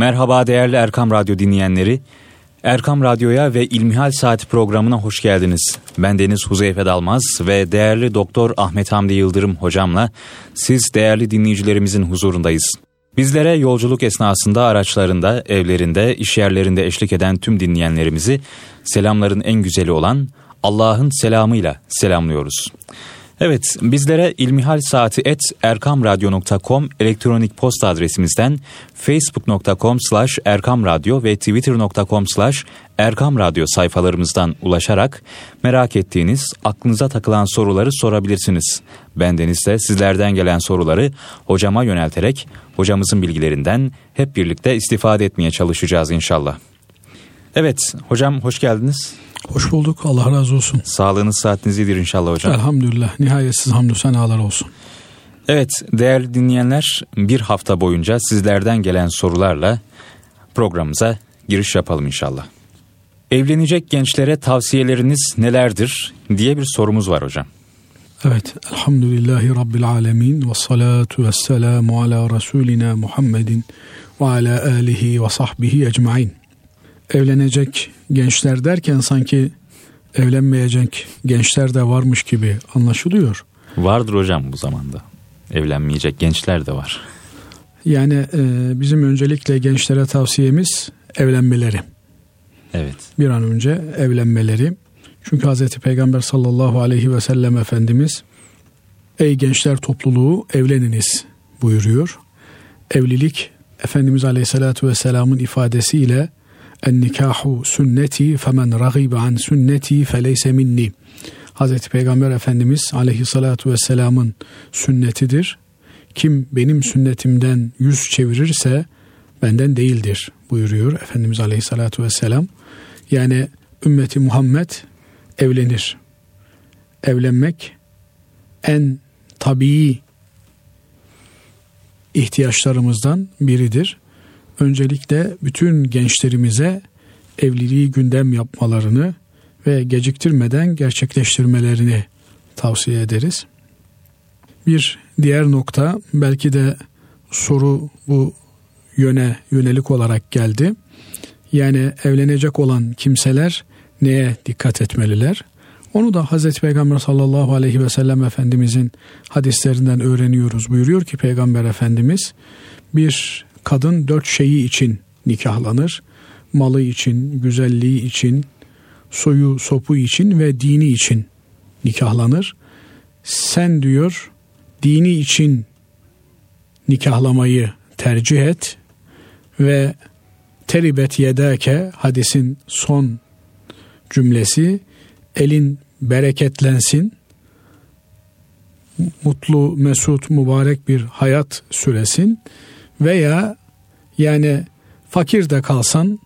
Merhaba değerli Erkam Radyo dinleyenleri. Erkam Radyo'ya ve İlmihal Saati programına hoş geldiniz. Ben Deniz Huzeyfe Dalmaz ve değerli Doktor Ahmet Hamdi Yıldırım hocamla siz değerli dinleyicilerimizin huzurundayız. Bizlere yolculuk esnasında araçlarında, evlerinde, iş yerlerinde eşlik eden tüm dinleyenlerimizi selamların en güzeli olan Allah'ın selamıyla selamlıyoruz. Evet, bizlere ilmihal saati et erkamradyo.com elektronik posta adresimizden facebook.com slash erkamradyo ve twitter.com slash erkamradyo sayfalarımızdan ulaşarak merak ettiğiniz, aklınıza takılan soruları sorabilirsiniz. Bendeniz de sizlerden gelen soruları hocama yönelterek hocamızın bilgilerinden hep birlikte istifade etmeye çalışacağız inşallah. Evet, hocam hoş geldiniz. Hoş bulduk. Allah razı olsun. Sağlığınız saatiniz iyidir inşallah hocam. Elhamdülillah. Nihayetsiz hamdü senalar olsun. Evet değerli dinleyenler bir hafta boyunca sizlerden gelen sorularla programımıza giriş yapalım inşallah. Evlenecek gençlere tavsiyeleriniz nelerdir diye bir sorumuz var hocam. Evet, elhamdülillahi rabbil alemin ve salatu ve selamu ala Resulina Muhammedin ve ala alihi ve sahbihi ecmain. Evlenecek gençler derken sanki evlenmeyecek gençler de varmış gibi anlaşılıyor. Vardır hocam bu zamanda. Evlenmeyecek gençler de var. Yani e, bizim öncelikle gençlere tavsiyemiz evlenmeleri. Evet. Bir an önce evlenmeleri. Çünkü Hazreti Peygamber sallallahu aleyhi ve sellem Efendimiz Ey gençler topluluğu evleniniz buyuruyor. Evlilik Efendimiz aleyhissalatü vesselamın ifadesiyle nikahu sünneti femen ragibe an sünneti feleyse minni. Hazreti Peygamber Efendimiz aleyhissalatu vesselamın sünnetidir. Kim benim sünnetimden yüz çevirirse benden değildir buyuruyor Efendimiz aleyhissalatu vesselam. Yani ümmeti Muhammed evlenir. Evlenmek en tabii ihtiyaçlarımızdan biridir öncelikle bütün gençlerimize evliliği gündem yapmalarını ve geciktirmeden gerçekleştirmelerini tavsiye ederiz. Bir diğer nokta belki de soru bu yöne yönelik olarak geldi. Yani evlenecek olan kimseler neye dikkat etmeliler? Onu da Hazreti Peygamber sallallahu aleyhi ve sellem Efendimizin hadislerinden öğreniyoruz. Buyuruyor ki Peygamber Efendimiz bir kadın dört şeyi için nikahlanır. Malı için, güzelliği için, soyu sopu için ve dini için nikahlanır. Sen diyor dini için nikahlamayı tercih et ve teribet yedeke hadisin son cümlesi elin bereketlensin mutlu mesut mübarek bir hayat süresin veya yani fakir de kalsan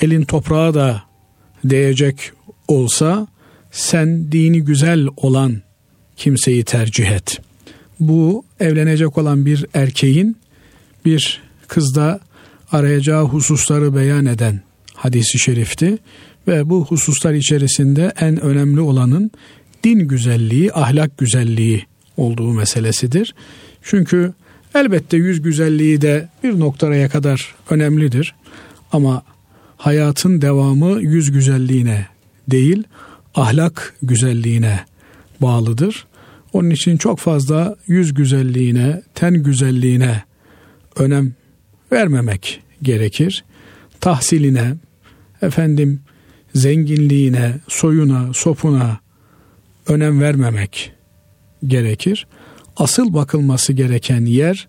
elin toprağa da değecek olsa sen dini güzel olan kimseyi tercih et. Bu evlenecek olan bir erkeğin bir kızda arayacağı hususları beyan eden hadisi şerifti ve bu hususlar içerisinde en önemli olanın din güzelliği, ahlak güzelliği olduğu meselesidir. Çünkü Elbette yüz güzelliği de bir noktaya kadar önemlidir. Ama hayatın devamı yüz güzelliğine değil, ahlak güzelliğine bağlıdır. Onun için çok fazla yüz güzelliğine, ten güzelliğine önem vermemek gerekir. Tahsiline, efendim zenginliğine, soyuna, sopuna önem vermemek gerekir asıl bakılması gereken yer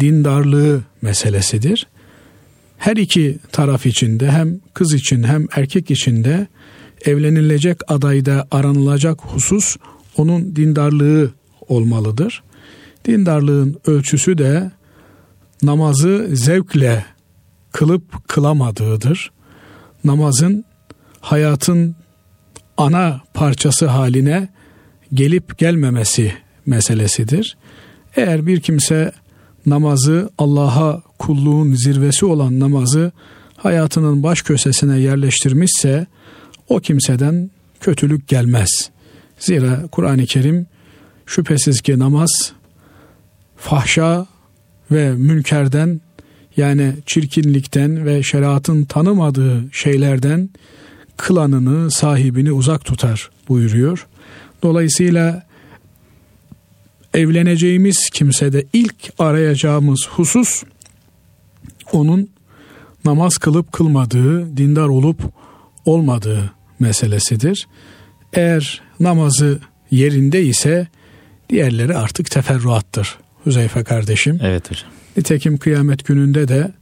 dindarlığı meselesidir. Her iki taraf içinde hem kız için hem erkek için de evlenilecek adayda aranılacak husus onun dindarlığı olmalıdır. Dindarlığın ölçüsü de namazı zevkle kılıp kılamadığıdır. Namazın hayatın ana parçası haline gelip gelmemesi meselesidir. Eğer bir kimse namazı Allah'a kulluğun zirvesi olan namazı hayatının baş köşesine yerleştirmişse o kimseden kötülük gelmez. Zira Kur'an-ı Kerim şüphesiz ki namaz fahşa ve münkerden yani çirkinlikten ve şeriatın tanımadığı şeylerden kılanını, sahibini uzak tutar buyuruyor. Dolayısıyla evleneceğimiz kimsede ilk arayacağımız husus onun namaz kılıp kılmadığı, dindar olup olmadığı meselesidir. Eğer namazı yerinde ise diğerleri artık teferruattır. Hüzeyfe kardeşim. Evet hocam. Nitekim kıyamet gününde de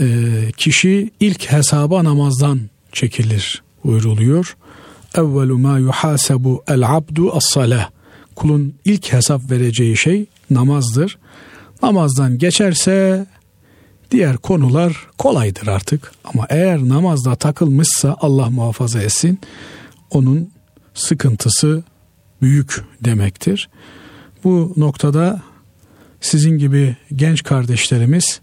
e, kişi ilk hesaba namazdan çekilir buyruluyor. Evvelu ma yuhasebu el abdu as-salah. Kulun ilk hesap vereceği şey namazdır. Namazdan geçerse diğer konular kolaydır artık. Ama eğer namazda takılmışsa Allah muhafaza etsin onun sıkıntısı büyük demektir. Bu noktada sizin gibi genç kardeşlerimiz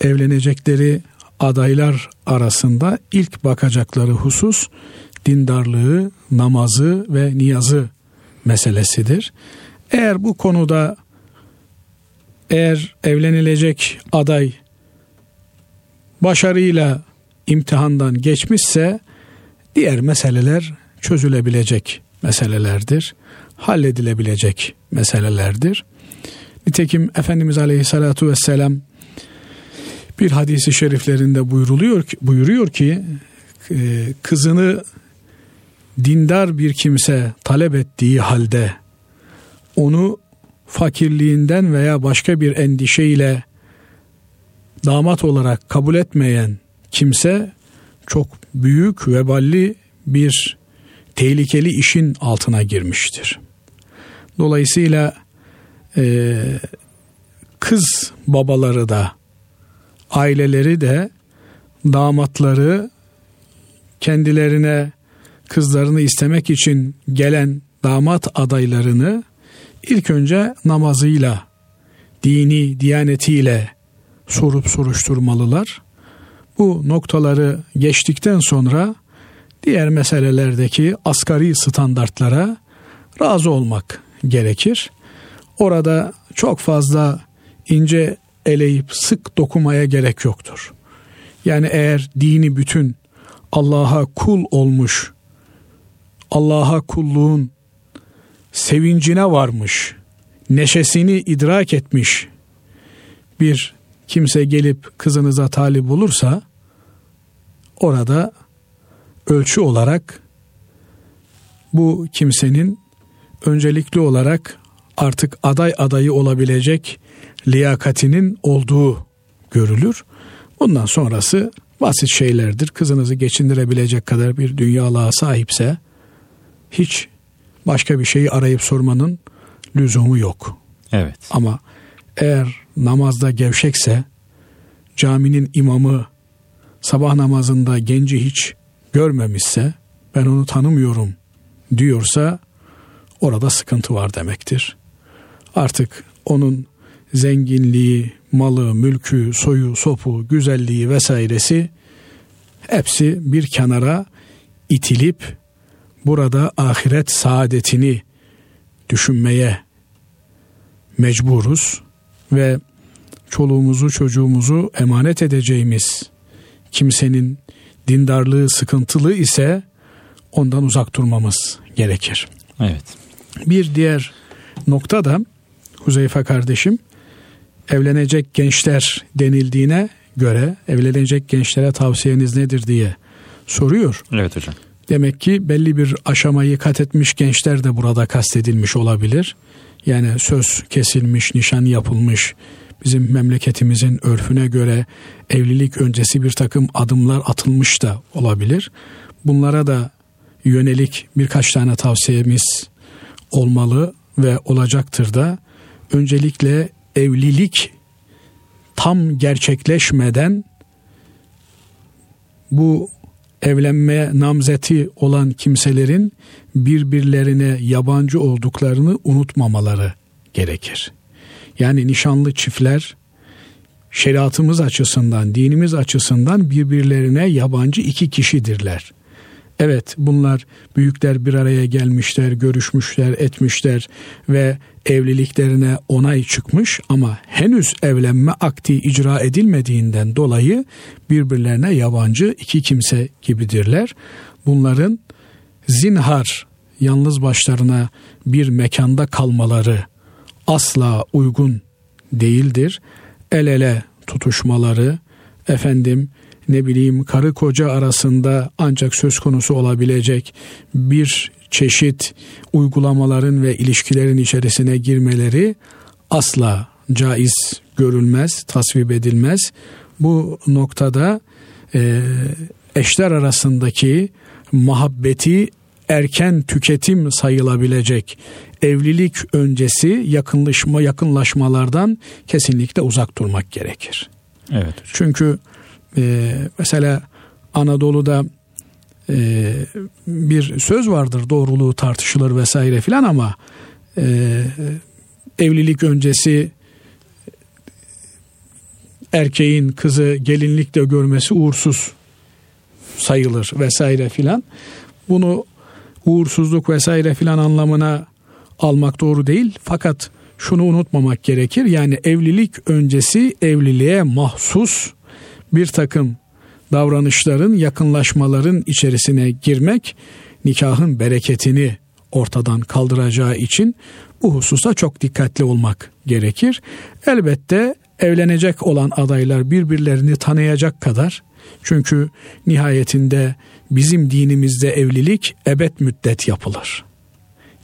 evlenecekleri adaylar arasında ilk bakacakları husus dindarlığı, namazı ve niyazı meselesidir. Eğer bu konuda eğer evlenilecek aday başarıyla imtihandan geçmişse diğer meseleler çözülebilecek meselelerdir. Halledilebilecek meselelerdir. Nitekim Efendimiz Aleyhisselatü Vesselam bir hadisi şeriflerinde buyuruluyor ki, buyuruyor ki e, kızını dindar bir kimse talep ettiği halde onu fakirliğinden veya başka bir endişeyle damat olarak kabul etmeyen kimse çok büyük veballi bir tehlikeli işin altına girmiştir. Dolayısıyla e, kız babaları da aileleri de damatları kendilerine kızlarını istemek için gelen damat adaylarını ilk önce namazıyla, dini, diyanetiyle sorup soruşturmalılar. Bu noktaları geçtikten sonra diğer meselelerdeki asgari standartlara razı olmak gerekir. Orada çok fazla ince eleyip sık dokumaya gerek yoktur. Yani eğer dini bütün Allah'a kul olmuş, Allah'a kulluğun sevincine varmış, neşesini idrak etmiş bir kimse gelip kızınıza talip olursa orada ölçü olarak bu kimsenin öncelikli olarak artık aday adayı olabilecek liyakatinin olduğu görülür. Bundan sonrası basit şeylerdir. Kızınızı geçindirebilecek kadar bir dünyalığa sahipse hiç başka bir şeyi arayıp sormanın lüzumu yok. Evet. Ama eğer namazda gevşekse caminin imamı sabah namazında genci hiç görmemişse ben onu tanımıyorum diyorsa orada sıkıntı var demektir. Artık onun zenginliği, malı, mülkü, soyu, sopu, güzelliği vesairesi hepsi bir kenara itilip burada ahiret saadetini düşünmeye mecburuz ve çoluğumuzu çocuğumuzu emanet edeceğimiz kimsenin dindarlığı sıkıntılı ise ondan uzak durmamız gerekir. Evet. Bir diğer nokta da Huzeyfe kardeşim evlenecek gençler denildiğine göre evlenecek gençlere tavsiyeniz nedir diye soruyor. Evet hocam. Demek ki belli bir aşamayı kat etmiş gençler de burada kastedilmiş olabilir. Yani söz kesilmiş, nişan yapılmış, bizim memleketimizin örfüne göre evlilik öncesi bir takım adımlar atılmış da olabilir. Bunlara da yönelik birkaç tane tavsiyemiz olmalı ve olacaktır da öncelikle evlilik tam gerçekleşmeden bu evlenmeye namzeti olan kimselerin birbirlerine yabancı olduklarını unutmamaları gerekir. Yani nişanlı çiftler şeriatımız açısından, dinimiz açısından birbirlerine yabancı iki kişidirler. Evet bunlar büyükler bir araya gelmişler, görüşmüşler, etmişler ve evliliklerine onay çıkmış ama henüz evlenme akti icra edilmediğinden dolayı birbirlerine yabancı iki kimse gibidirler. Bunların zinhar yalnız başlarına bir mekanda kalmaları asla uygun değildir. El ele tutuşmaları, efendim ne bileyim karı koca arasında ancak söz konusu olabilecek bir çeşit uygulamaların ve ilişkilerin içerisine girmeleri asla caiz görülmez, tasvip edilmez. Bu noktada e, eşler arasındaki muhabbeti erken tüketim sayılabilecek evlilik öncesi yakınlaşma yakınlaşmalardan kesinlikle uzak durmak gerekir. Evet. Hocam. Çünkü e, mesela Anadolu'da e, bir söz vardır doğruluğu tartışılır vesaire filan ama e, evlilik öncesi erkeğin kızı gelinlikle görmesi uğursuz sayılır vesaire filan. Bunu uğursuzluk vesaire filan anlamına almak doğru değil. Fakat şunu unutmamak gerekir. Yani evlilik öncesi evliliğe mahsus bir takım davranışların, yakınlaşmaların içerisine girmek nikahın bereketini ortadan kaldıracağı için bu hususta çok dikkatli olmak gerekir. Elbette evlenecek olan adaylar birbirlerini tanıyacak kadar çünkü nihayetinde bizim dinimizde evlilik ebed müddet yapılır.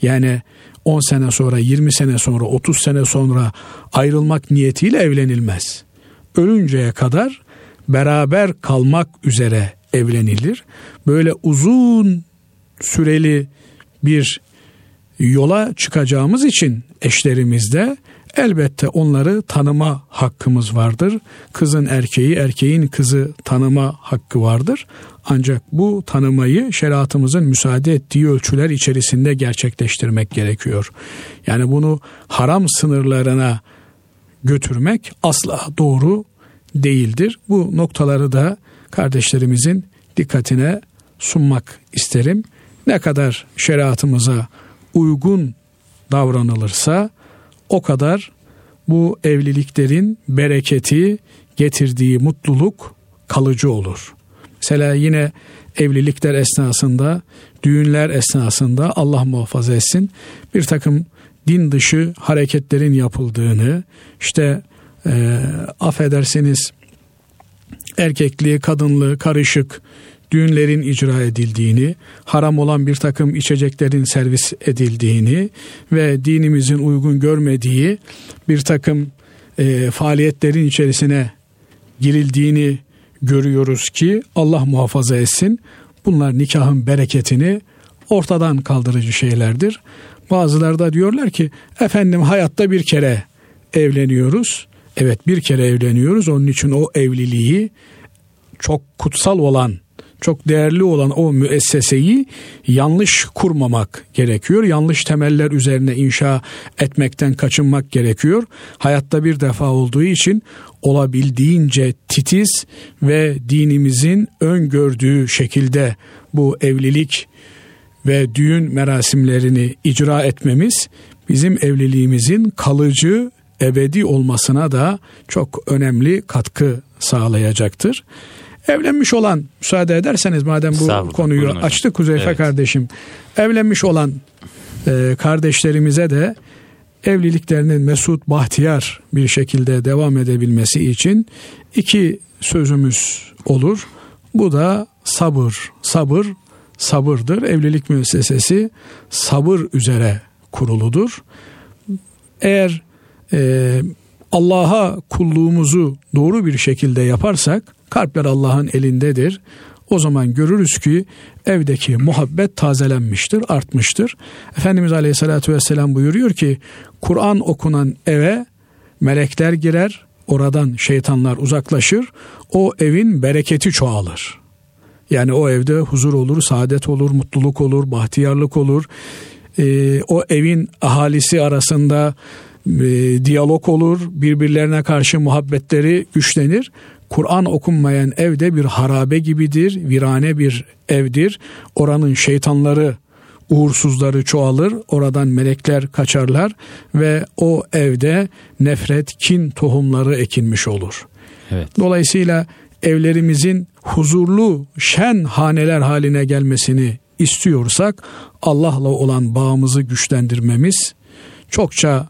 Yani 10 sene sonra, 20 sene sonra, 30 sene sonra ayrılmak niyetiyle evlenilmez. Ölünceye kadar beraber kalmak üzere evlenilir. Böyle uzun süreli bir yola çıkacağımız için eşlerimizde elbette onları tanıma hakkımız vardır. Kızın erkeği, erkeğin kızı tanıma hakkı vardır. Ancak bu tanımayı şeriatımızın müsaade ettiği ölçüler içerisinde gerçekleştirmek gerekiyor. Yani bunu haram sınırlarına götürmek asla doğru değildir. Bu noktaları da kardeşlerimizin dikkatine sunmak isterim. Ne kadar şeriatımıza uygun davranılırsa o kadar bu evliliklerin bereketi getirdiği mutluluk kalıcı olur. Mesela yine evlilikler esnasında, düğünler esnasında Allah muhafaza etsin bir takım din dışı hareketlerin yapıldığını, işte e, affedersiniz erkekliği, kadınlığı karışık düğünlerin icra edildiğini, haram olan bir takım içeceklerin servis edildiğini ve dinimizin uygun görmediği bir takım e, faaliyetlerin içerisine girildiğini görüyoruz ki Allah muhafaza etsin. Bunlar nikahın bereketini ortadan kaldırıcı şeylerdir. Bazıları da diyorlar ki efendim hayatta bir kere evleniyoruz. Evet bir kere evleniyoruz. Onun için o evliliği çok kutsal olan, çok değerli olan o müesseseyi yanlış kurmamak gerekiyor. Yanlış temeller üzerine inşa etmekten kaçınmak gerekiyor. Hayatta bir defa olduğu için olabildiğince titiz ve dinimizin öngördüğü şekilde bu evlilik ve düğün merasimlerini icra etmemiz bizim evliliğimizin kalıcı ebedi olmasına da çok önemli katkı sağlayacaktır. Evlenmiş olan müsaade ederseniz madem bu konuyu açtık Huzeyfe evet. kardeşim. Evlenmiş olan e, kardeşlerimize de evliliklerinin mesut bahtiyar bir şekilde devam edebilmesi için iki sözümüz olur. Bu da sabır, sabır, sabırdır. Evlilik müessesesi sabır üzere kuruludur. Eğer e, Allah'a kulluğumuzu doğru bir şekilde yaparsak kalpler Allah'ın elindedir. O zaman görürüz ki evdeki muhabbet tazelenmiştir, artmıştır. Efendimiz Aleyhisselatü Vesselam buyuruyor ki Kur'an okunan eve melekler girer, oradan şeytanlar uzaklaşır, o evin bereketi çoğalır. Yani o evde huzur olur, saadet olur, mutluluk olur, bahtiyarlık olur. Ee, o evin ahalisi arasında e, diyalog olur, birbirlerine karşı muhabbetleri güçlenir. Kur'an okunmayan evde bir harabe gibidir, virane bir evdir. Oranın şeytanları, uğursuzları çoğalır, oradan melekler kaçarlar ve o evde nefret, kin tohumları ekinmiş olur. Evet. Dolayısıyla evlerimizin huzurlu, şen haneler haline gelmesini istiyorsak Allah'la olan bağımızı güçlendirmemiz, çokça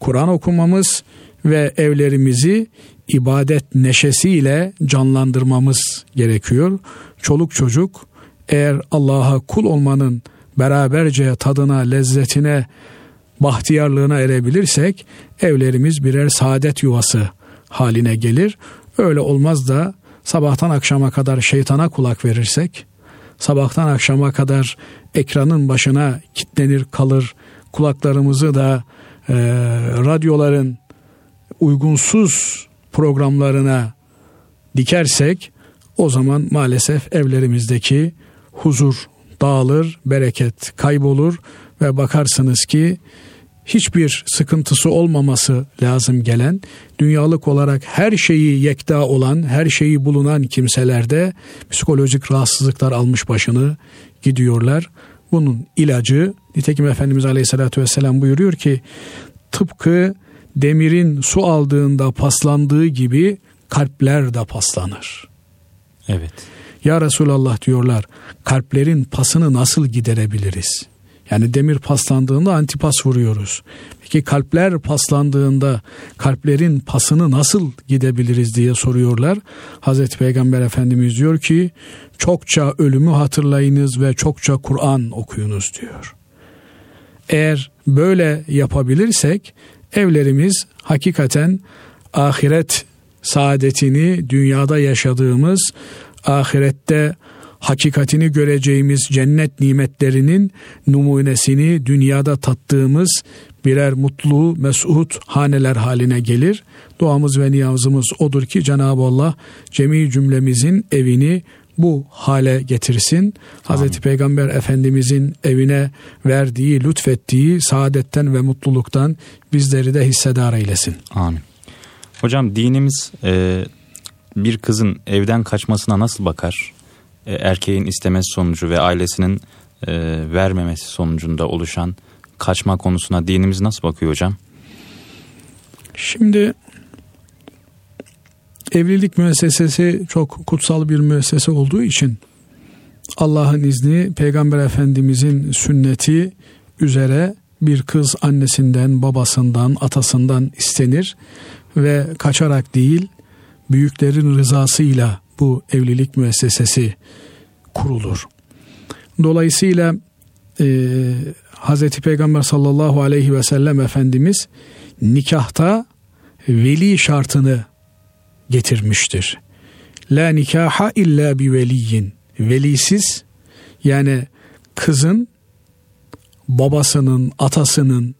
Kur'an okumamız ve evlerimizi ibadet neşesiyle canlandırmamız gerekiyor. Çoluk çocuk eğer Allah'a kul olmanın beraberce tadına, lezzetine, bahtiyarlığına erebilirsek evlerimiz birer saadet yuvası haline gelir. Öyle olmaz da sabahtan akşama kadar şeytana kulak verirsek, sabahtan akşama kadar ekranın başına kitlenir kalır, kulaklarımızı da e, radyoların uygunsuz programlarına dikersek o zaman maalesef evlerimizdeki huzur dağılır, bereket kaybolur ve bakarsınız ki hiçbir sıkıntısı olmaması lazım gelen, dünyalık olarak her şeyi yekta olan, her şeyi bulunan kimselerde psikolojik rahatsızlıklar almış başını gidiyorlar. Bunun ilacı, nitekim Efendimiz Aleyhisselatü Vesselam buyuruyor ki, tıpkı demirin su aldığında paslandığı gibi kalpler de paslanır. Evet. Ya Resulallah diyorlar kalplerin pasını nasıl giderebiliriz? Yani demir paslandığında antipas vuruyoruz. Peki kalpler paslandığında kalplerin pasını nasıl gidebiliriz diye soruyorlar. Hazreti Peygamber Efendimiz diyor ki çokça ölümü hatırlayınız ve çokça Kur'an okuyunuz diyor. Eğer böyle yapabilirsek evlerimiz hakikaten ahiret saadetini dünyada yaşadığımız ahirette hakikatini göreceğimiz cennet nimetlerinin numunesini dünyada tattığımız birer mutlu, mesut haneler haline gelir. Duamız ve niyazımız odur ki Cenab-ı Allah cemi cümlemizin evini bu hale getirsin. Amin. Hazreti Peygamber Efendimizin evine verdiği, lütfettiği saadetten ve mutluluktan bizleri de hissedar eylesin. Amin. Hocam dinimiz e, bir kızın evden kaçmasına nasıl bakar? E, erkeğin istemesi sonucu ve ailesinin e, vermemesi sonucunda oluşan kaçma konusuna dinimiz nasıl bakıyor hocam? Şimdi evlilik müessesesi çok kutsal bir müessese olduğu için Allah'ın izni Peygamber Efendimizin sünneti üzere bir kız annesinden, babasından, atasından istenir ve kaçarak değil büyüklerin rızasıyla bu evlilik müessesesi kurulur. Dolayısıyla e, Hz. Peygamber sallallahu aleyhi ve sellem Efendimiz nikahta veli şartını getirmiştir. La nikaha illa bi veliyin. Velisiz yani kızın babasının, atasının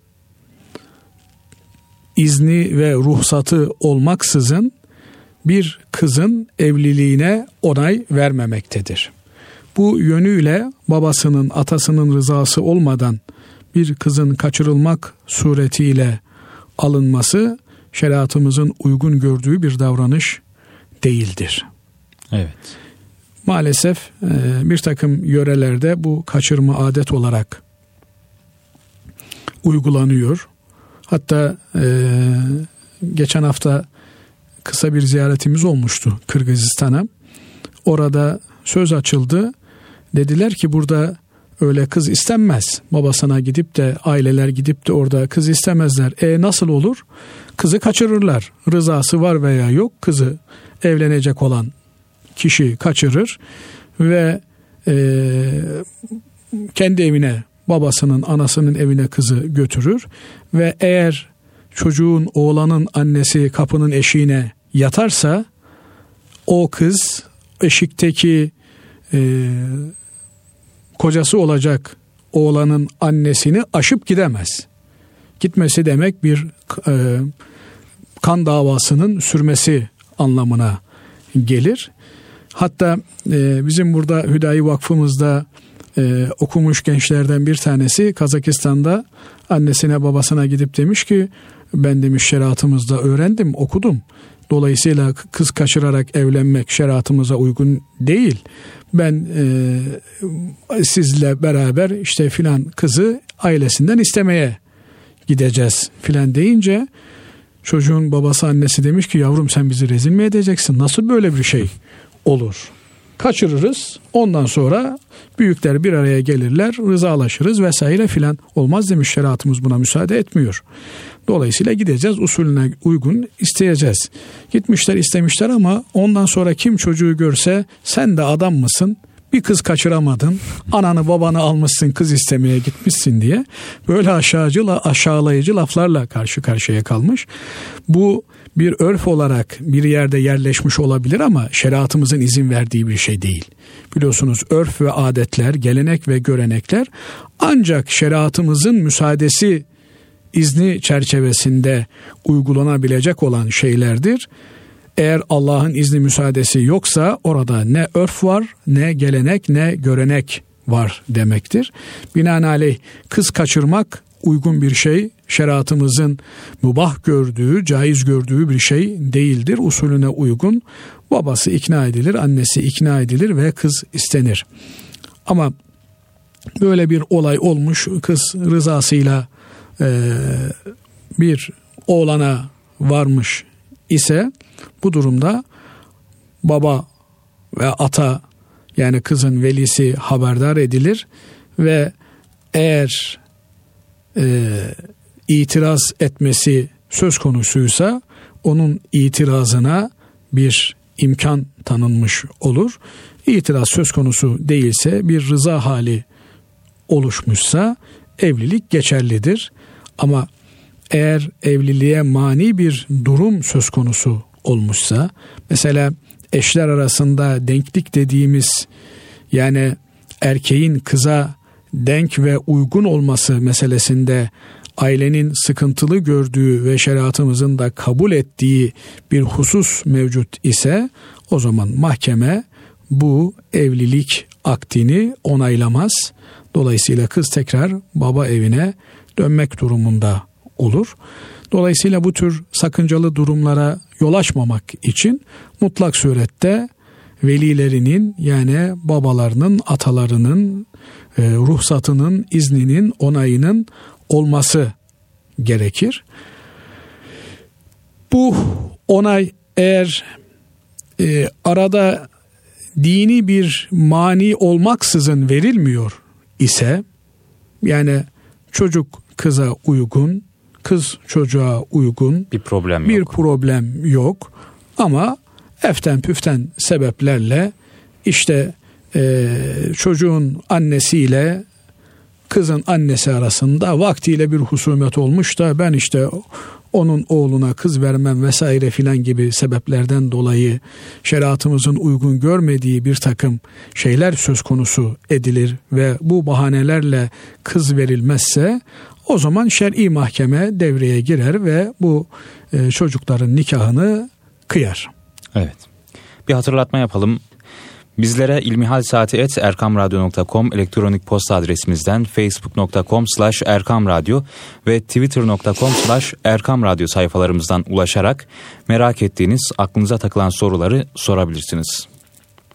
izni ve ruhsatı olmaksızın bir kızın evliliğine onay vermemektedir. Bu yönüyle babasının, atasının rızası olmadan bir kızın kaçırılmak suretiyle alınması şeriatımızın uygun gördüğü bir davranış değildir. Evet. Maalesef e, bir takım yörelerde bu kaçırma adet olarak uygulanıyor. Hatta e, geçen hafta kısa bir ziyaretimiz olmuştu Kırgızistan'a. Orada söz açıldı. Dediler ki burada öyle kız istenmez. Babasına gidip de aileler gidip de orada kız istemezler. E nasıl olur? Kızı kaçırırlar. Rızası var veya yok kızı evlenecek olan kişi kaçırır ve e, kendi evine babasının anasının evine kızı götürür ve eğer çocuğun oğlanın annesi kapının eşiğine yatarsa o kız eşikteki e, kocası olacak oğlanın annesini aşıp gidemez. Gitmesi demek bir e, kan davasının sürmesi anlamına gelir. Hatta e, bizim burada Hüdayi Vakfımızda e, okumuş gençlerden bir tanesi Kazakistan'da annesine babasına gidip demiş ki ben demiş şeriatımızda öğrendim okudum. Dolayısıyla kız kaçırarak evlenmek şeriatımıza uygun değil. Ben e, sizle beraber işte filan kızı ailesinden istemeye gideceğiz filan deyince çocuğun babası annesi demiş ki yavrum sen bizi rezil mi edeceksin? Nasıl böyle bir şey olur? Kaçırırız ondan sonra büyükler bir araya gelirler rızalaşırız vesaire filan olmaz demiş şeriatımız buna müsaade etmiyor. Dolayısıyla gideceğiz usulüne uygun isteyeceğiz. Gitmişler istemişler ama ondan sonra kim çocuğu görse sen de adam mısın? Bir kız kaçıramadın, ananı babanı almışsın kız istemeye gitmişsin diye böyle aşağıcı, aşağılayıcı laflarla karşı karşıya kalmış. Bu bir örf olarak bir yerde yerleşmiş olabilir ama şeriatımızın izin verdiği bir şey değil. Biliyorsunuz örf ve adetler, gelenek ve görenekler ancak şeriatımızın müsaadesi izni çerçevesinde uygulanabilecek olan şeylerdir. Eğer Allah'ın izni müsaadesi yoksa orada ne örf var, ne gelenek, ne görenek var demektir. Binaenaleyh kız kaçırmak uygun bir şey, şeriatımızın mübah gördüğü, caiz gördüğü bir şey değildir. Usulüne uygun babası ikna edilir, annesi ikna edilir ve kız istenir. Ama böyle bir olay olmuş, kız rızasıyla e, bir oğlana varmış ise bu durumda baba ve ata yani kızın velisi haberdar edilir ve eğer e, itiraz etmesi söz konusuysa onun itirazına bir imkan tanınmış olur. İtiraz söz konusu değilse bir rıza hali oluşmuşsa evlilik geçerlidir. Ama eğer evliliğe mani bir durum söz konusu olmuşsa mesela eşler arasında denklik dediğimiz yani erkeğin kıza denk ve uygun olması meselesinde ailenin sıkıntılı gördüğü ve şeriatımızın da kabul ettiği bir husus mevcut ise o zaman mahkeme bu evlilik aktini onaylamaz. Dolayısıyla kız tekrar baba evine dönmek durumunda olur. Dolayısıyla bu tür sakıncalı durumlara yol açmamak için mutlak surette velilerinin yani babalarının, atalarının e, ruhsatının, izninin, onayının olması gerekir. Bu onay eğer e, arada dini bir mani olmaksızın verilmiyor ise yani çocuk kıza uygun, kız çocuğa uygun bir problem bir yok. problem yok ama eften püften sebeplerle işte e, çocuğun annesiyle kızın annesi arasında vaktiyle bir husumet olmuş da ben işte onun oğluna kız vermem vesaire filan gibi sebeplerden dolayı şeriatımızın uygun görmediği bir takım şeyler söz konusu edilir ve bu bahanelerle kız verilmezse o zaman şer'i mahkeme devreye girer ve bu e, çocukların nikahını kıyar. Evet. Bir hatırlatma yapalım. Bizlere ilmihalsaati.erkamradyo.com elektronik posta adresimizden facebook.com slash erkamradyo ve twitter.com slash erkamradyo sayfalarımızdan ulaşarak merak ettiğiniz aklınıza takılan soruları sorabilirsiniz.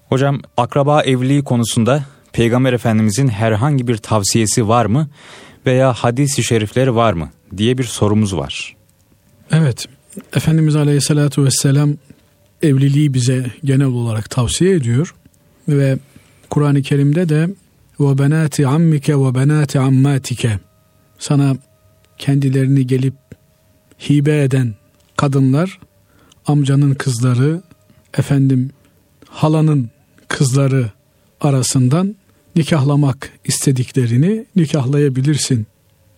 Hocam akraba evliliği konusunda Peygamber Efendimizin herhangi bir tavsiyesi var mı veya hadisi şerifleri var mı diye bir sorumuz var. Evet Efendimiz Aleyhisselatü Vesselam evliliği bize genel olarak tavsiye ediyor ve Kur'an-ı Kerim'de de ve benati ammike ve benati ammatike sana kendilerini gelip hibe eden kadınlar amcanın kızları efendim halanın kızları arasından nikahlamak istediklerini nikahlayabilirsin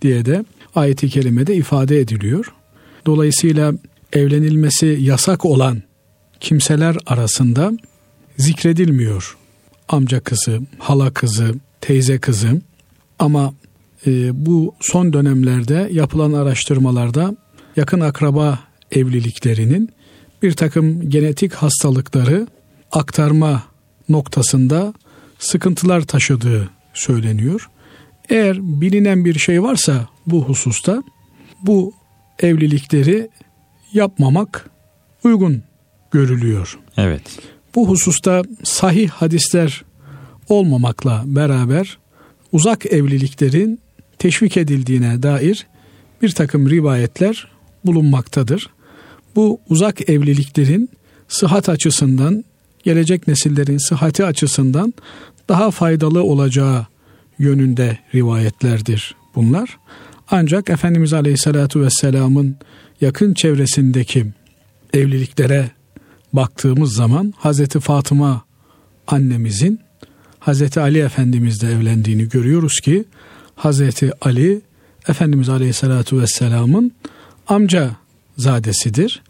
diye de ayeti kerimede ifade ediliyor. Dolayısıyla evlenilmesi yasak olan kimseler arasında zikredilmiyor. Amca kızı, hala kızı, teyze kızı ama e, bu son dönemlerde yapılan araştırmalarda yakın akraba evliliklerinin bir takım genetik hastalıkları aktarma noktasında sıkıntılar taşıdığı söyleniyor. Eğer bilinen bir şey varsa bu hususta bu evlilikleri yapmamak uygun görülüyor. Evet. Bu hususta sahih hadisler olmamakla beraber uzak evliliklerin teşvik edildiğine dair bir takım rivayetler bulunmaktadır. Bu uzak evliliklerin sıhhat açısından, gelecek nesillerin sıhhati açısından daha faydalı olacağı yönünde rivayetlerdir bunlar. Ancak Efendimiz Aleyhisselatü Vesselam'ın yakın çevresindeki evliliklere baktığımız zaman Hazreti Fatıma annemizin Hazreti Ali Efendimizle evlendiğini görüyoruz ki Hazreti Ali Efendimiz Aleyhisselatü Vesselam'ın amca zadesidir.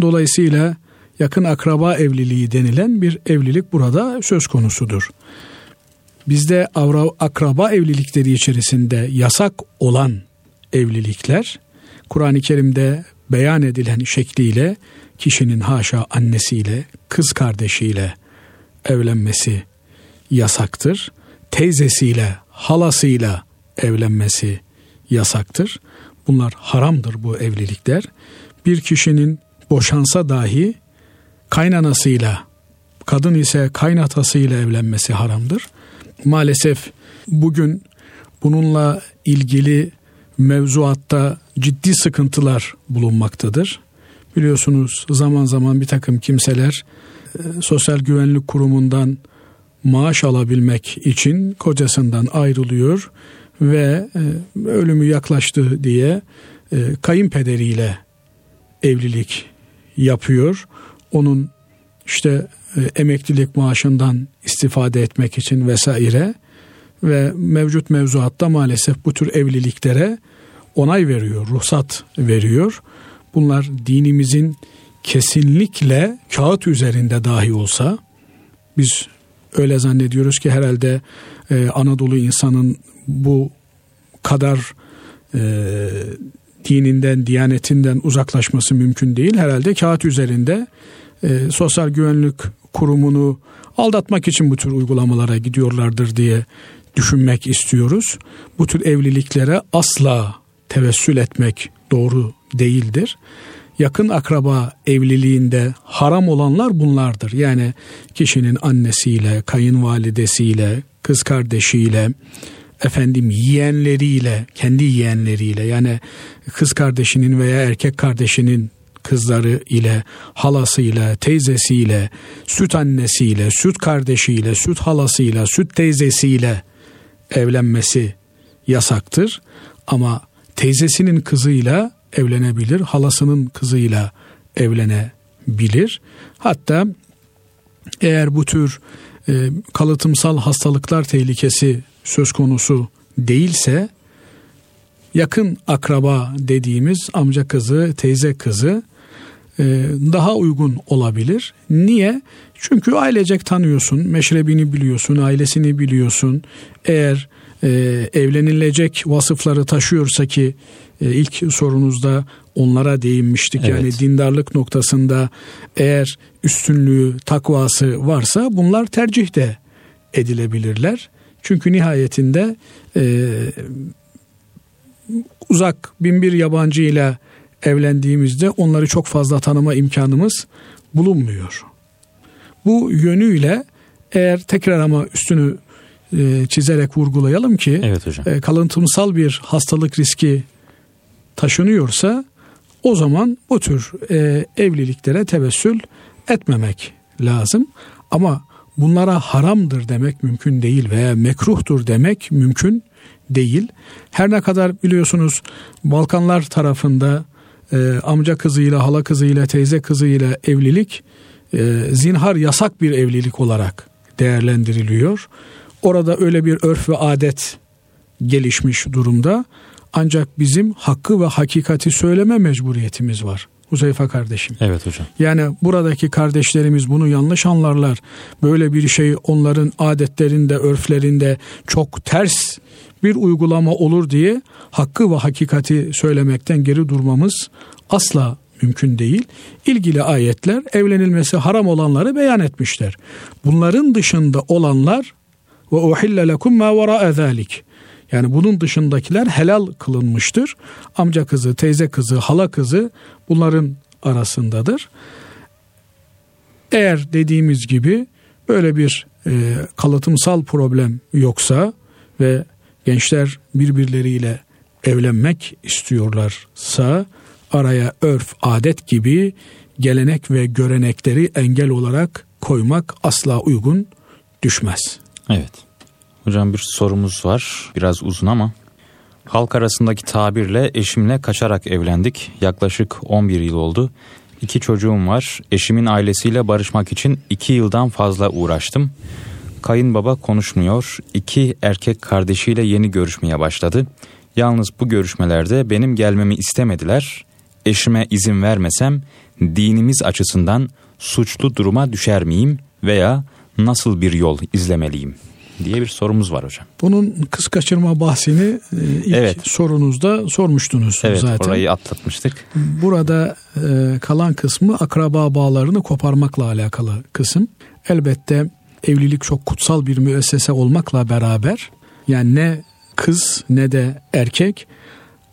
Dolayısıyla yakın akraba evliliği denilen bir evlilik burada söz konusudur. Bizde akraba evlilikleri içerisinde yasak olan evlilikler Kur'an-ı Kerim'de beyan edilen şekliyle kişinin haşa annesiyle, kız kardeşiyle evlenmesi yasaktır. Teyzesiyle, halasıyla evlenmesi yasaktır. Bunlar haramdır bu evlilikler. Bir kişinin boşansa dahi kaynanasıyla, kadın ise kaynatasıyla evlenmesi haramdır. Maalesef bugün bununla ilgili mevzuatta ciddi sıkıntılar bulunmaktadır. Biliyorsunuz zaman zaman bir takım kimseler e, Sosyal Güvenlik Kurumu'ndan maaş alabilmek için kocasından ayrılıyor ve e, ölümü yaklaştı diye e, kayınpederiyle evlilik yapıyor. Onun işte emeklilik maaşından istifade etmek için vesaire ve mevcut mevzuatta maalesef bu tür evliliklere onay veriyor, ruhsat veriyor. Bunlar dinimizin kesinlikle kağıt üzerinde dahi olsa biz öyle zannediyoruz ki herhalde e, Anadolu insanın bu kadar e, dininden, diyanetinden uzaklaşması mümkün değil. Herhalde kağıt üzerinde e, sosyal güvenlik kurumunu aldatmak için bu tür uygulamalara gidiyorlardır diye düşünmek istiyoruz. Bu tür evliliklere asla tevessül etmek doğru değildir. Yakın akraba evliliğinde haram olanlar bunlardır. Yani kişinin annesiyle, kayınvalidesiyle, kız kardeşiyle, efendim yeğenleriyle, kendi yeğenleriyle yani kız kardeşinin veya erkek kardeşinin kızları ile, halasıyla, teyzesiyle, süt annesiyle, süt kardeşiyle, süt halasıyla, süt teyzesiyle evlenmesi yasaktır. Ama teyzesinin kızıyla evlenebilir, halasının kızıyla evlenebilir. Hatta eğer bu tür e, kalıtımsal hastalıklar tehlikesi söz konusu değilse yakın akraba dediğimiz amca kızı, teyze kızı e, daha uygun olabilir. Niye? Çünkü ailecek tanıyorsun, meşrebini biliyorsun, ailesini biliyorsun. Eğer e, evlenilecek vasıfları taşıyorsa ki e, ilk sorunuzda onlara değinmiştik. Evet. Yani dindarlık noktasında eğer üstünlüğü, takvası varsa bunlar tercih de edilebilirler. Çünkü nihayetinde e, uzak binbir yabancı ile evlendiğimizde onları çok fazla tanıma imkanımız bulunmuyor. Bu yönüyle eğer tekrar ama üstünü e, çizerek vurgulayalım ki evet hocam. E, kalıntımsal bir hastalık riski taşınıyorsa o zaman bu tür e, evliliklere tevessül etmemek lazım. Ama bunlara haramdır demek mümkün değil veya mekruhtur demek mümkün değil. Her ne kadar biliyorsunuz Balkanlar tarafında e, amca kızıyla, hala kızıyla, teyze kızıyla evlilik e, zinhar yasak bir evlilik olarak değerlendiriliyor. Orada öyle bir örf ve adet gelişmiş durumda. Ancak bizim hakkı ve hakikati söyleme mecburiyetimiz var. Huzeyfa kardeşim. Evet hocam. Yani buradaki kardeşlerimiz bunu yanlış anlarlar. Böyle bir şey onların adetlerinde, örflerinde çok ters bir uygulama olur diye hakkı ve hakikati söylemekten geri durmamız asla mümkün değil. İlgili ayetler evlenilmesi haram olanları beyan etmişler. Bunların dışında olanlar ve uhille lekum ma vera'a zalik. Yani bunun dışındakiler helal kılınmıştır. Amca kızı, teyze kızı, hala kızı bunların arasındadır. Eğer dediğimiz gibi böyle bir e, kalıtımsal problem yoksa ve gençler birbirleriyle evlenmek istiyorlarsa araya örf, adet gibi gelenek ve görenekleri engel olarak koymak asla uygun düşmez. Evet. Hocam bir sorumuz var. Biraz uzun ama. Halk arasındaki tabirle eşimle kaçarak evlendik. Yaklaşık 11 yıl oldu. İki çocuğum var. Eşimin ailesiyle barışmak için iki yıldan fazla uğraştım. Kayınbaba konuşmuyor. İki erkek kardeşiyle yeni görüşmeye başladı. Yalnız bu görüşmelerde benim gelmemi istemediler. Eşime izin vermesem dinimiz açısından suçlu duruma düşer miyim veya nasıl bir yol izlemeliyim diye bir sorumuz var hocam. Bunun kız kaçırma bahsini e, ilk evet. sorunuzda sormuştunuz evet, zaten. Evet orayı atlatmıştık. Burada e, kalan kısmı akraba bağlarını koparmakla alakalı kısım. Elbette evlilik çok kutsal bir müessese olmakla beraber yani ne kız ne de erkek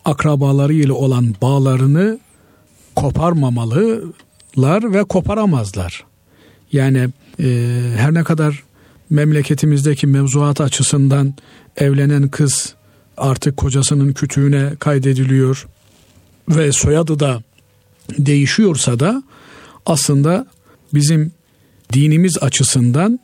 akrabalarıyla olan bağlarını koparmamalılar ve koparamazlar. Yani her ne kadar memleketimizdeki mevzuat açısından evlenen kız artık kocasının kütüğüne kaydediliyor ve soyadı da değişiyorsa da aslında bizim dinimiz açısından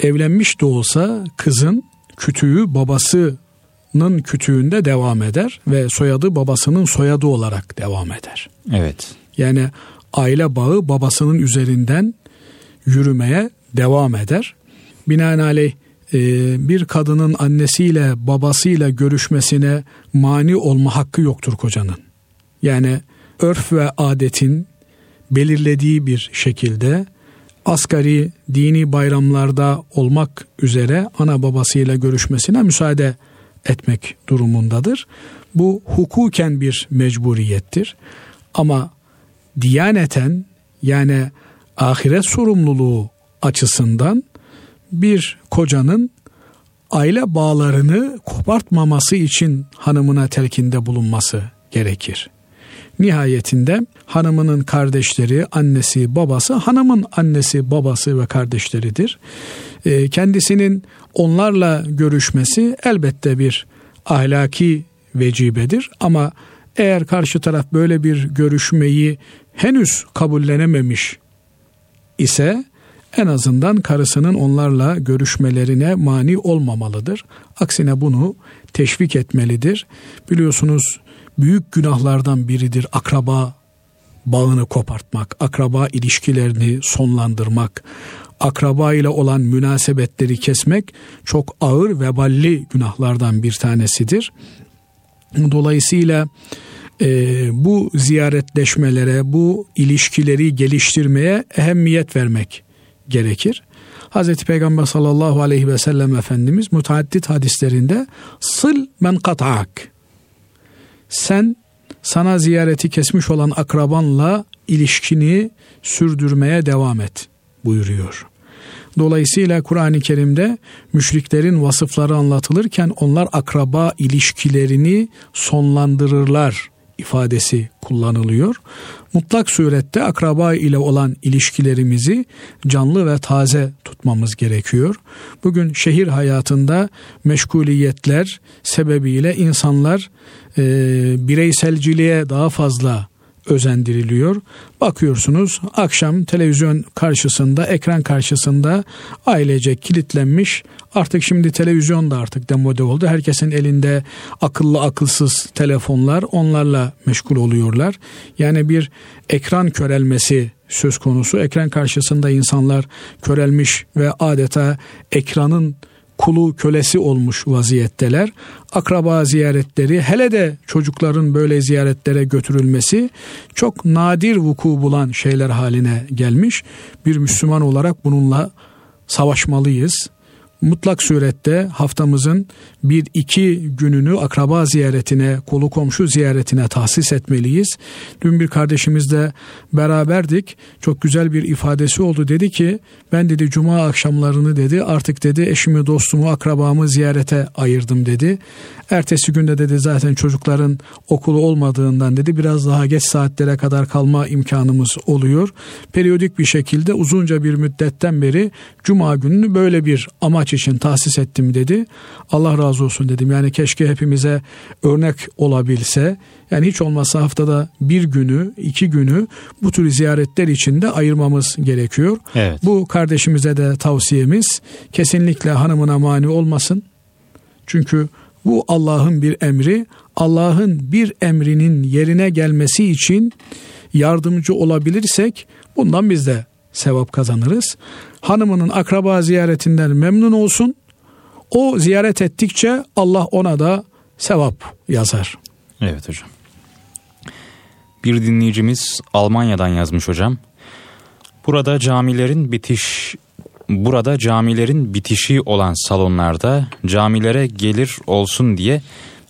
evlenmiş de olsa kızın kütüğü babasının kütüğünde devam eder ve soyadı babasının soyadı olarak devam eder. Evet. Yani aile bağı babasının üzerinden yürümeye devam eder. Binaenaleyh e, bir kadının annesiyle babasıyla görüşmesine mani olma hakkı yoktur kocanın. Yani örf ve adetin belirlediği bir şekilde asgari dini bayramlarda olmak üzere ana babasıyla görüşmesine müsaade etmek durumundadır. Bu hukuken bir mecburiyettir. Ama diyaneten yani ahiret sorumluluğu açısından bir kocanın aile bağlarını kopartmaması için hanımına telkinde bulunması gerekir. Nihayetinde hanımının kardeşleri, annesi, babası, hanımın annesi, babası ve kardeşleridir. Ee, kendisinin onlarla görüşmesi elbette bir ahlaki vecibedir ama eğer karşı taraf böyle bir görüşmeyi henüz kabullenememiş ise en azından karısının onlarla görüşmelerine mani olmamalıdır. Aksine bunu teşvik etmelidir. Biliyorsunuz büyük günahlardan biridir akraba bağını kopartmak, akraba ilişkilerini sonlandırmak, akraba ile olan münasebetleri kesmek çok ağır veballi günahlardan bir tanesidir. Dolayısıyla e, bu ziyaretleşmelere, bu ilişkileri geliştirmeye ehemmiyet vermek gerekir. Hazreti Peygamber sallallahu aleyhi ve sellem Efendimiz müteaddit hadislerinde sıl men kata'ak sen sana ziyareti kesmiş olan akrabanla ilişkini sürdürmeye devam et buyuruyor. Dolayısıyla Kur'an-ı Kerim'de müşriklerin vasıfları anlatılırken onlar akraba ilişkilerini sonlandırırlar ifadesi kullanılıyor. Mutlak surette akraba ile olan ilişkilerimizi canlı ve taze tutmamız gerekiyor. Bugün şehir hayatında meşguliyetler sebebiyle insanlar e, bireyselciliğe daha fazla özendiriliyor. Bakıyorsunuz akşam televizyon karşısında, ekran karşısında ailece kilitlenmiş. Artık şimdi televizyon da artık demode oldu. Herkesin elinde akıllı akılsız telefonlar onlarla meşgul oluyorlar. Yani bir ekran körelmesi söz konusu. Ekran karşısında insanlar körelmiş ve adeta ekranın kulu kölesi olmuş vaziyetteler. Akraba ziyaretleri hele de çocukların böyle ziyaretlere götürülmesi çok nadir vuku bulan şeyler haline gelmiş. Bir Müslüman olarak bununla savaşmalıyız. Mutlak surette haftamızın bir iki gününü akraba ziyaretine, kolu komşu ziyaretine tahsis etmeliyiz. Dün bir kardeşimizle beraberdik. Çok güzel bir ifadesi oldu. Dedi ki ben dedi cuma akşamlarını dedi artık dedi eşimi, dostumu, akrabamı ziyarete ayırdım dedi. Ertesi günde dedi zaten çocukların okulu olmadığından dedi biraz daha geç saatlere kadar kalma imkanımız oluyor. Periyodik bir şekilde uzunca bir müddetten beri cuma gününü böyle bir amaç için tahsis ettim dedi. Allah razı olsun dedim. Yani keşke hepimize örnek olabilse. Yani hiç olmazsa haftada bir günü, iki günü bu tür ziyaretler için de ayırmamız gerekiyor. Evet. Bu kardeşimize de tavsiyemiz kesinlikle hanımına mani olmasın. Çünkü bu Allah'ın bir emri. Allah'ın bir emrinin yerine gelmesi için yardımcı olabilirsek bundan biz de sevap kazanırız. Hanımının akraba ziyaretinden memnun olsun. O ziyaret ettikçe Allah ona da sevap yazar. Evet hocam. Bir dinleyicimiz Almanya'dan yazmış hocam. Burada camilerin bitiş burada camilerin bitişi olan salonlarda camilere gelir olsun diye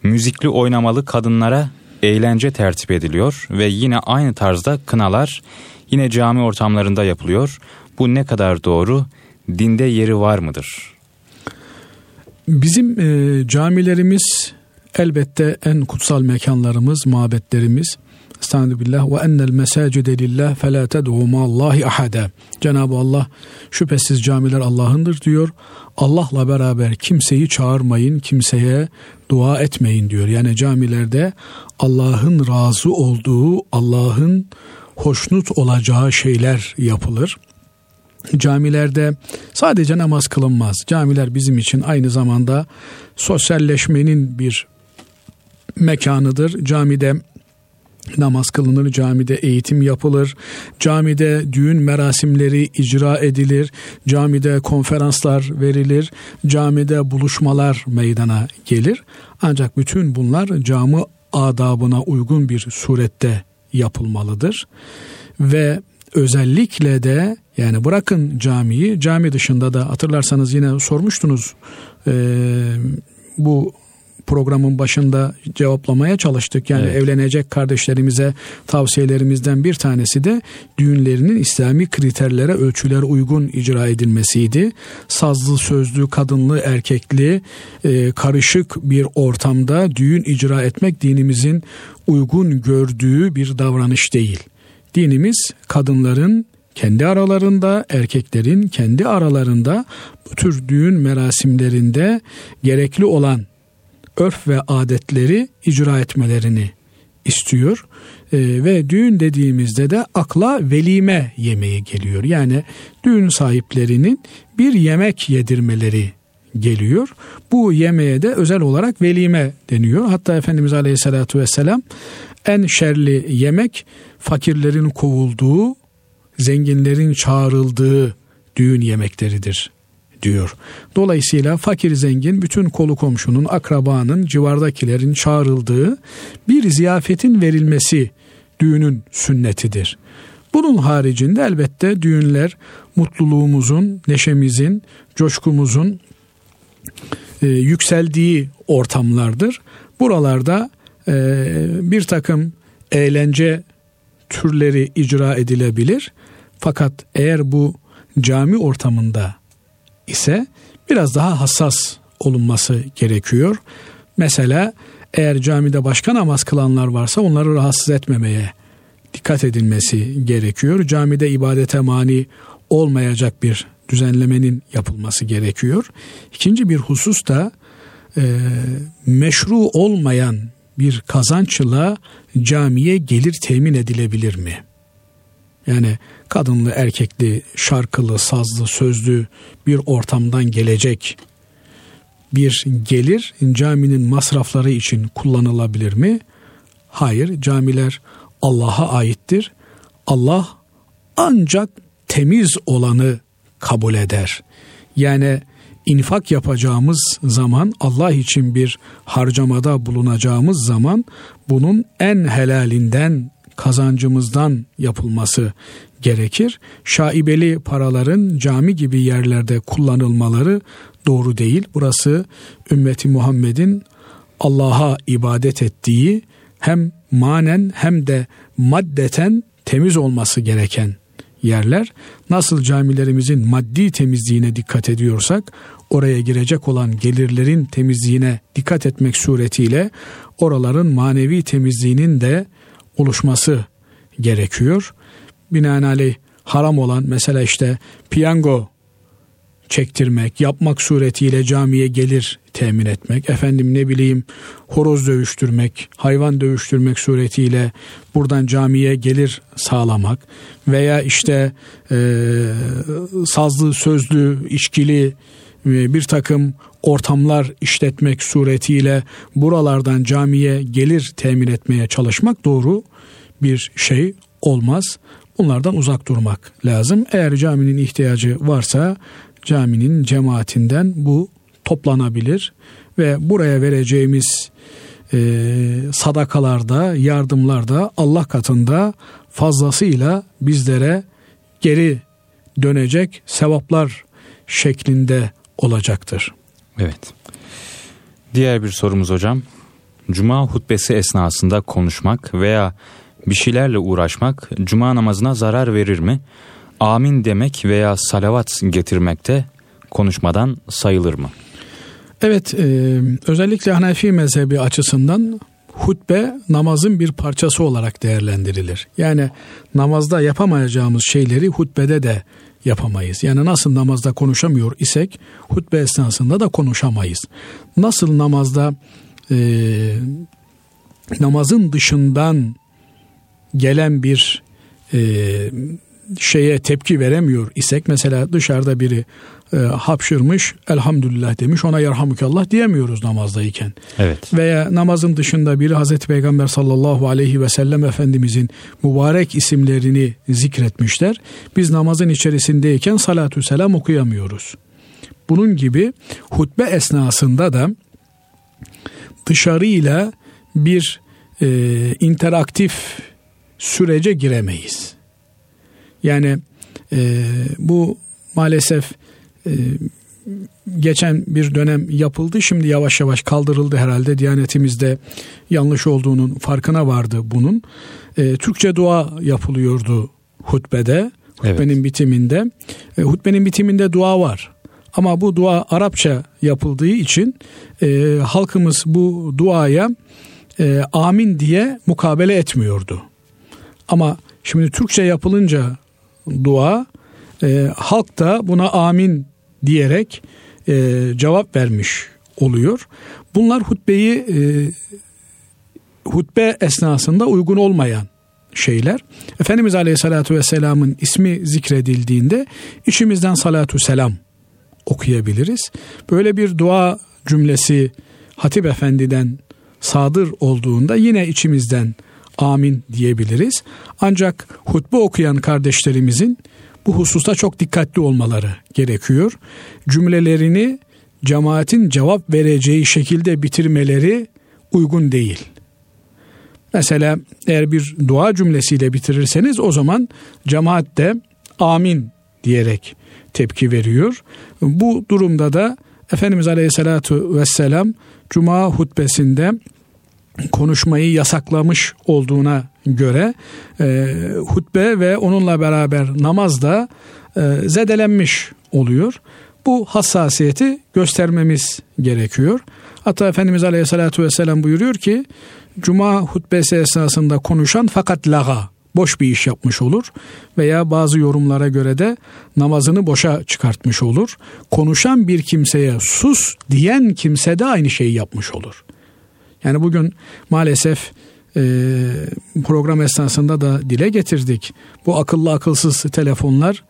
müzikli oynamalı kadınlara eğlence tertip ediliyor ve yine aynı tarzda kınalar yine cami ortamlarında yapılıyor. Bu ne kadar doğru? Dinde yeri var mıdır? Bizim e, camilerimiz elbette en kutsal mekanlarımız, mabetlerimiz. Estaizu billah ve ennel mesacide lillah fe la ted'u ma'allahi ahada. Cenab-ı Allah şüphesiz camiler Allah'ındır diyor. Allah'la beraber kimseyi çağırmayın, kimseye dua etmeyin diyor. Yani camilerde Allah'ın razı olduğu, Allah'ın hoşnut olacağı şeyler yapılır. Camilerde sadece namaz kılınmaz. Camiler bizim için aynı zamanda sosyalleşmenin bir mekanıdır. Camide namaz kılınır, camide eğitim yapılır, camide düğün merasimleri icra edilir, camide konferanslar verilir, camide buluşmalar meydana gelir. Ancak bütün bunlar cami adabına uygun bir surette yapılmalıdır. Ve özellikle de yani bırakın camiyi cami dışında da hatırlarsanız yine sormuştunuz e, bu programın başında cevaplamaya çalıştık. Yani evet. evlenecek kardeşlerimize tavsiyelerimizden bir tanesi de düğünlerinin İslami kriterlere, ölçülere uygun icra edilmesiydi. Sazlı, sözlü, kadınlı, erkekli, e, karışık bir ortamda düğün icra etmek dinimizin uygun gördüğü bir davranış değil. Dinimiz kadınların kendi aralarında, erkeklerin kendi aralarında bu tür düğün merasimlerinde gerekli olan örf ve adetleri icra etmelerini istiyor. E, ve düğün dediğimizde de akla velime yemeği geliyor. Yani düğün sahiplerinin bir yemek yedirmeleri geliyor. Bu yemeğe de özel olarak velime deniyor. Hatta Efendimiz Aleyhisselatü Vesselam en şerli yemek fakirlerin kovulduğu, zenginlerin çağrıldığı düğün yemekleridir diyor. Dolayısıyla fakir zengin bütün kolu komşunun, akrabanın, civardakilerin çağrıldığı bir ziyafetin verilmesi düğünün sünnetidir. Bunun haricinde elbette düğünler mutluluğumuzun, neşemizin, coşkumuzun e, yükseldiği ortamlardır. Buralarda e, bir takım eğlence türleri icra edilebilir. Fakat eğer bu cami ortamında ise biraz daha hassas olunması gerekiyor. Mesela eğer camide başka namaz kılanlar varsa onları rahatsız etmemeye dikkat edilmesi gerekiyor. Camide ibadete mani olmayacak bir düzenlemenin yapılması gerekiyor. İkinci bir husus da e, meşru olmayan bir kazançla camiye gelir temin edilebilir mi? Yani kadınlı, erkekli, şarkılı, sazlı, sözlü bir ortamdan gelecek bir gelir caminin masrafları için kullanılabilir mi? Hayır, camiler Allah'a aittir. Allah ancak temiz olanı kabul eder. Yani infak yapacağımız zaman Allah için bir harcamada bulunacağımız zaman bunun en helalinden kazancımızdan yapılması gerekir. Şaibeli paraların cami gibi yerlerde kullanılmaları doğru değil. Burası ümmeti Muhammed'in Allah'a ibadet ettiği hem manen hem de maddeten temiz olması gereken yerler. Nasıl camilerimizin maddi temizliğine dikkat ediyorsak oraya girecek olan gelirlerin temizliğine dikkat etmek suretiyle oraların manevi temizliğinin de oluşması gerekiyor. Binaenaleyh haram olan mesela işte piyango çektirmek, yapmak suretiyle camiye gelir temin etmek, efendim ne bileyim horoz dövüştürmek, hayvan dövüştürmek suretiyle buradan camiye gelir sağlamak veya işte e, sazlı, sözlü, içkili e, bir takım ortamlar işletmek suretiyle buralardan camiye gelir temin etmeye çalışmak doğru bir şey olmaz. Bunlardan uzak durmak lazım. Eğer caminin ihtiyacı varsa caminin cemaatinden bu toplanabilir ve buraya vereceğimiz e, sadakalarda, yardımlarda Allah katında fazlasıyla bizlere geri dönecek sevaplar şeklinde olacaktır. Evet. Diğer bir sorumuz hocam. Cuma hutbesi esnasında konuşmak veya bir şeylerle uğraşmak cuma namazına zarar verir mi? Amin demek veya salavat getirmekte konuşmadan sayılır mı? Evet, e, özellikle Hanefi mezhebi açısından hutbe namazın bir parçası olarak değerlendirilir. Yani namazda yapamayacağımız şeyleri hutbede de yapamayız. Yani nasıl namazda konuşamıyor isek hutbe esnasında da konuşamayız. Nasıl namazda e, namazın dışından gelen bir e, şeye tepki veremiyor isek mesela dışarıda biri e, hapşırmış elhamdülillah demiş ona yarhamukallah diyemiyoruz namazdayken. Evet. Veya namazın dışında biri Hazreti Peygamber sallallahu aleyhi ve sellem Efendimizin mübarek isimlerini zikretmişler. Biz namazın içerisindeyken salatü selam okuyamıyoruz. Bunun gibi hutbe esnasında da dışarıyla bir e, interaktif sürece giremeyiz. Yani e, bu maalesef e, geçen bir dönem yapıldı. Şimdi yavaş yavaş kaldırıldı herhalde. Diyanetimizde yanlış olduğunun farkına vardı bunun. E, Türkçe dua yapılıyordu hutbede. Hutbenin evet. bitiminde. E, hutbenin bitiminde dua var. Ama bu dua Arapça yapıldığı için e, halkımız bu duaya e, amin diye mukabele etmiyordu. Ama şimdi Türkçe yapılınca dua e, halk da buna amin diyerek e, cevap vermiş oluyor. Bunlar hutbeyi e, hutbe esnasında uygun olmayan şeyler. Efendimiz Aleyhisselatü Vesselam'ın ismi zikredildiğinde içimizden salatu selam okuyabiliriz. Böyle bir dua cümlesi Hatip Efendi'den sadır olduğunda yine içimizden amin diyebiliriz. Ancak hutbe okuyan kardeşlerimizin bu hususta çok dikkatli olmaları gerekiyor. Cümlelerini cemaatin cevap vereceği şekilde bitirmeleri uygun değil. Mesela eğer bir dua cümlesiyle bitirirseniz o zaman cemaat de amin diyerek tepki veriyor. Bu durumda da Efendimiz Aleyhisselatü Vesselam Cuma hutbesinde konuşmayı yasaklamış olduğuna göre e, hutbe ve onunla beraber namaz da e, zedelenmiş oluyor. Bu hassasiyeti göstermemiz gerekiyor. Hatta Efendimiz Aleyhisselatü Vesselam buyuruyor ki Cuma hutbesi esnasında konuşan fakat laga boş bir iş yapmış olur veya bazı yorumlara göre de namazını boşa çıkartmış olur. Konuşan bir kimseye sus diyen kimse de aynı şeyi yapmış olur. Yani bugün maalesef e, program esnasında da dile getirdik. Bu akıllı akılsız telefonlar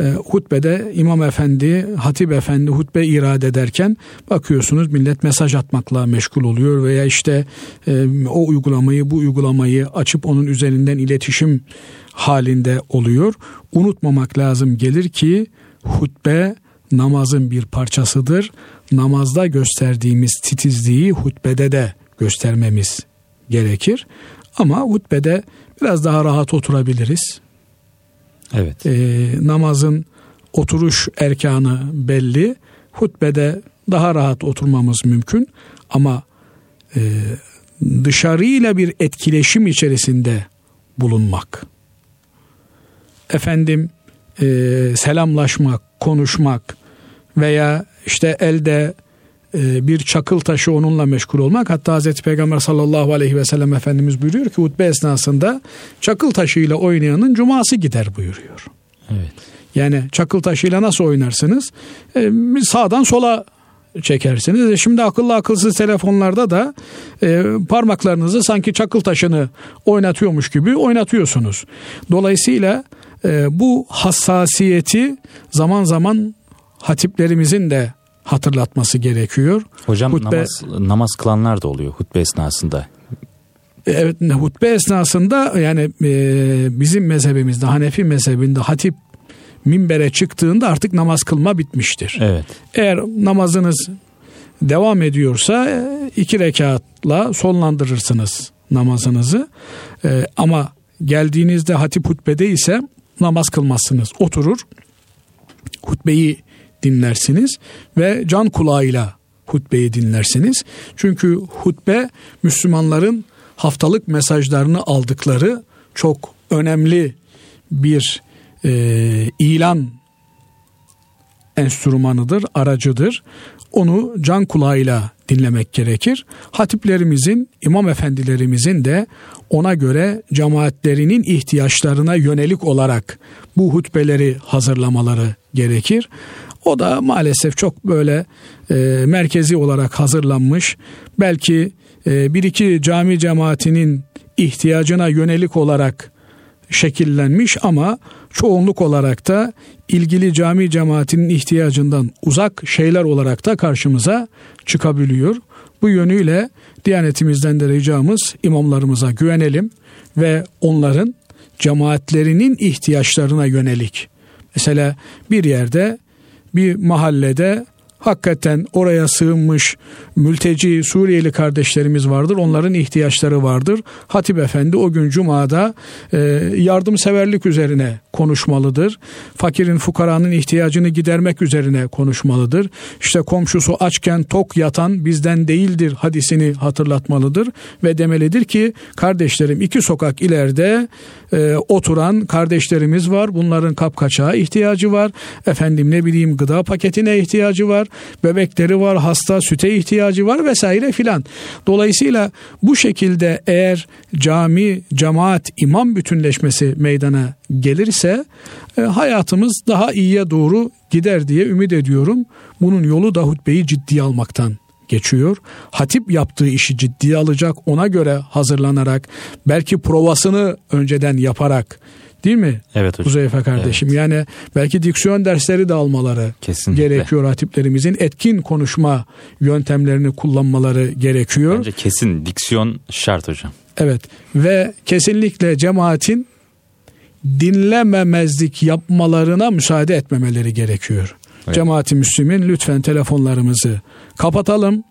e, hutbede imam efendi, hatip efendi hutbe irade ederken bakıyorsunuz millet mesaj atmakla meşgul oluyor veya işte e, o uygulamayı bu uygulamayı açıp onun üzerinden iletişim halinde oluyor. Unutmamak lazım gelir ki hutbe namazın bir parçasıdır. Namazda gösterdiğimiz titizliği hutbede de göstermemiz gerekir. Ama hutbede biraz daha rahat oturabiliriz. Evet. E, namazın oturuş erkanı belli. Hutbede daha rahat oturmamız mümkün. Ama e, dışarıyla bir etkileşim içerisinde bulunmak. Efendim e, selamlaşmak, konuşmak veya işte elde bir çakıl taşı onunla meşgul olmak. Hatta Hazreti Peygamber sallallahu aleyhi ve sellem Efendimiz buyuruyor ki hutbe esnasında çakıl taşıyla oynayanın cuması gider buyuruyor. Evet. Yani çakıl taşıyla nasıl oynarsınız? E, sağdan sola çekersiniz. E şimdi akıllı akılsız telefonlarda da e, parmaklarınızı sanki çakıl taşını oynatıyormuş gibi oynatıyorsunuz. Dolayısıyla e, bu hassasiyeti zaman zaman hatiplerimizin de hatırlatması gerekiyor. Hocam hutbe, namaz, namaz kılanlar da oluyor hutbe esnasında. E, evet hutbe esnasında yani e, bizim mezhebimizde Hanefi mezhebinde hatip minbere çıktığında artık namaz kılma bitmiştir. Evet. Eğer namazınız devam ediyorsa e, iki rekatla sonlandırırsınız namazınızı. Ee, ama geldiğinizde hatip hutbede ise namaz kılmazsınız. Oturur hutbeyi dinlersiniz ve can kulağıyla hutbeyi dinlersiniz. Çünkü hutbe Müslümanların haftalık mesajlarını aldıkları çok önemli bir e, ilan enstrümanıdır, aracıdır. Onu can kulağıyla dinlemek gerekir. Hatiplerimizin, imam efendilerimizin de ona göre cemaatlerinin ihtiyaçlarına yönelik olarak bu hutbeleri hazırlamaları gerekir. O da maalesef çok böyle e, merkezi olarak hazırlanmış. Belki e, bir iki cami cemaatinin ihtiyacına yönelik olarak şekillenmiş ama çoğunluk olarak da ilgili cami cemaatinin ihtiyacından uzak şeyler olarak da karşımıza çıkabiliyor. Bu yönüyle Diyanetimizden de ricamız imamlarımıza güvenelim ve onların cemaatlerinin ihtiyaçlarına yönelik. Mesela bir yerde bir mahallede hakikaten oraya sığınmış mülteci Suriyeli kardeşlerimiz vardır. Onların ihtiyaçları vardır. Hatip Efendi o gün Cuma'da e, yardımseverlik üzerine konuşmalıdır. Fakirin fukaranın ihtiyacını gidermek üzerine konuşmalıdır. İşte komşusu açken tok yatan bizden değildir hadisini hatırlatmalıdır. Ve demelidir ki kardeşlerim iki sokak ileride e, oturan kardeşlerimiz var. Bunların kapkaçağa ihtiyacı var. Efendim ne bileyim gıda paketine ihtiyacı var. Bebekleri var, hasta süte ihtiyacı var vesaire filan. Dolayısıyla bu şekilde eğer cami, cemaat, imam bütünleşmesi meydana gelirse e, hayatımız daha iyiye doğru gider diye ümit ediyorum. Bunun yolu da hutbeyi ciddiye almaktan geçiyor. Hatip yaptığı işi ciddiye alacak, ona göre hazırlanarak, belki provasını önceden yaparak Değil mi? Evet hocam. Huzeyfe kardeşim. Evet. Yani belki diksiyon dersleri de almaları Kesinlikle. gerekiyor hatiplerimizin. Etkin konuşma yöntemlerini kullanmaları gerekiyor. Bence kesin diksiyon şart hocam. Evet ve kesinlikle cemaatin dinlememezlik yapmalarına müsaade etmemeleri gerekiyor. Evet. Cemaati Müslümin lütfen telefonlarımızı kapatalım.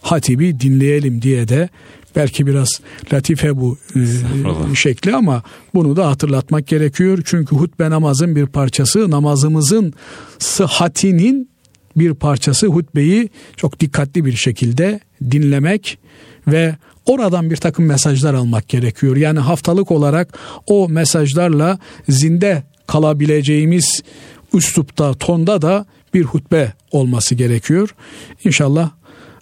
Hatibi dinleyelim diye de Belki biraz latife bu e, şekli ama bunu da hatırlatmak gerekiyor. Çünkü hutbe namazın bir parçası, namazımızın sıhhatinin bir parçası hutbeyi çok dikkatli bir şekilde dinlemek ve oradan bir takım mesajlar almak gerekiyor. Yani haftalık olarak o mesajlarla zinde kalabileceğimiz üslupta, tonda da bir hutbe olması gerekiyor. İnşallah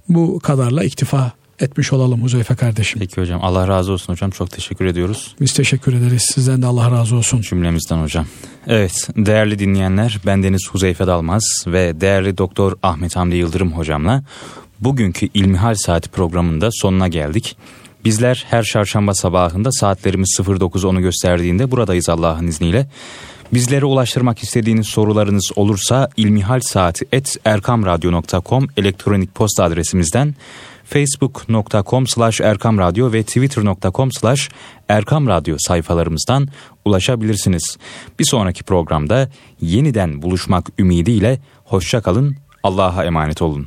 bu kadarla iktifa etmiş olalım Huzeyfe kardeşim. Peki hocam Allah razı olsun hocam çok teşekkür ediyoruz. Biz teşekkür ederiz sizden de Allah razı olsun. Cümlemizden hocam. Evet değerli dinleyenler bendeniz Huzeyfe Dalmaz ve değerli doktor Ahmet Hamdi Yıldırım hocamla bugünkü İlmihal Saati programında sonuna geldik. Bizler her çarşamba sabahında saatlerimiz 09.10'u gösterdiğinde buradayız Allah'ın izniyle. Bizlere ulaştırmak istediğiniz sorularınız olursa ilmihalsaati.erkamradyo.com elektronik posta adresimizden facebook.com slash erkamradyo ve twitter.com slash erkamradyo sayfalarımızdan ulaşabilirsiniz. Bir sonraki programda yeniden buluşmak ümidiyle hoşçakalın, Allah'a emanet olun.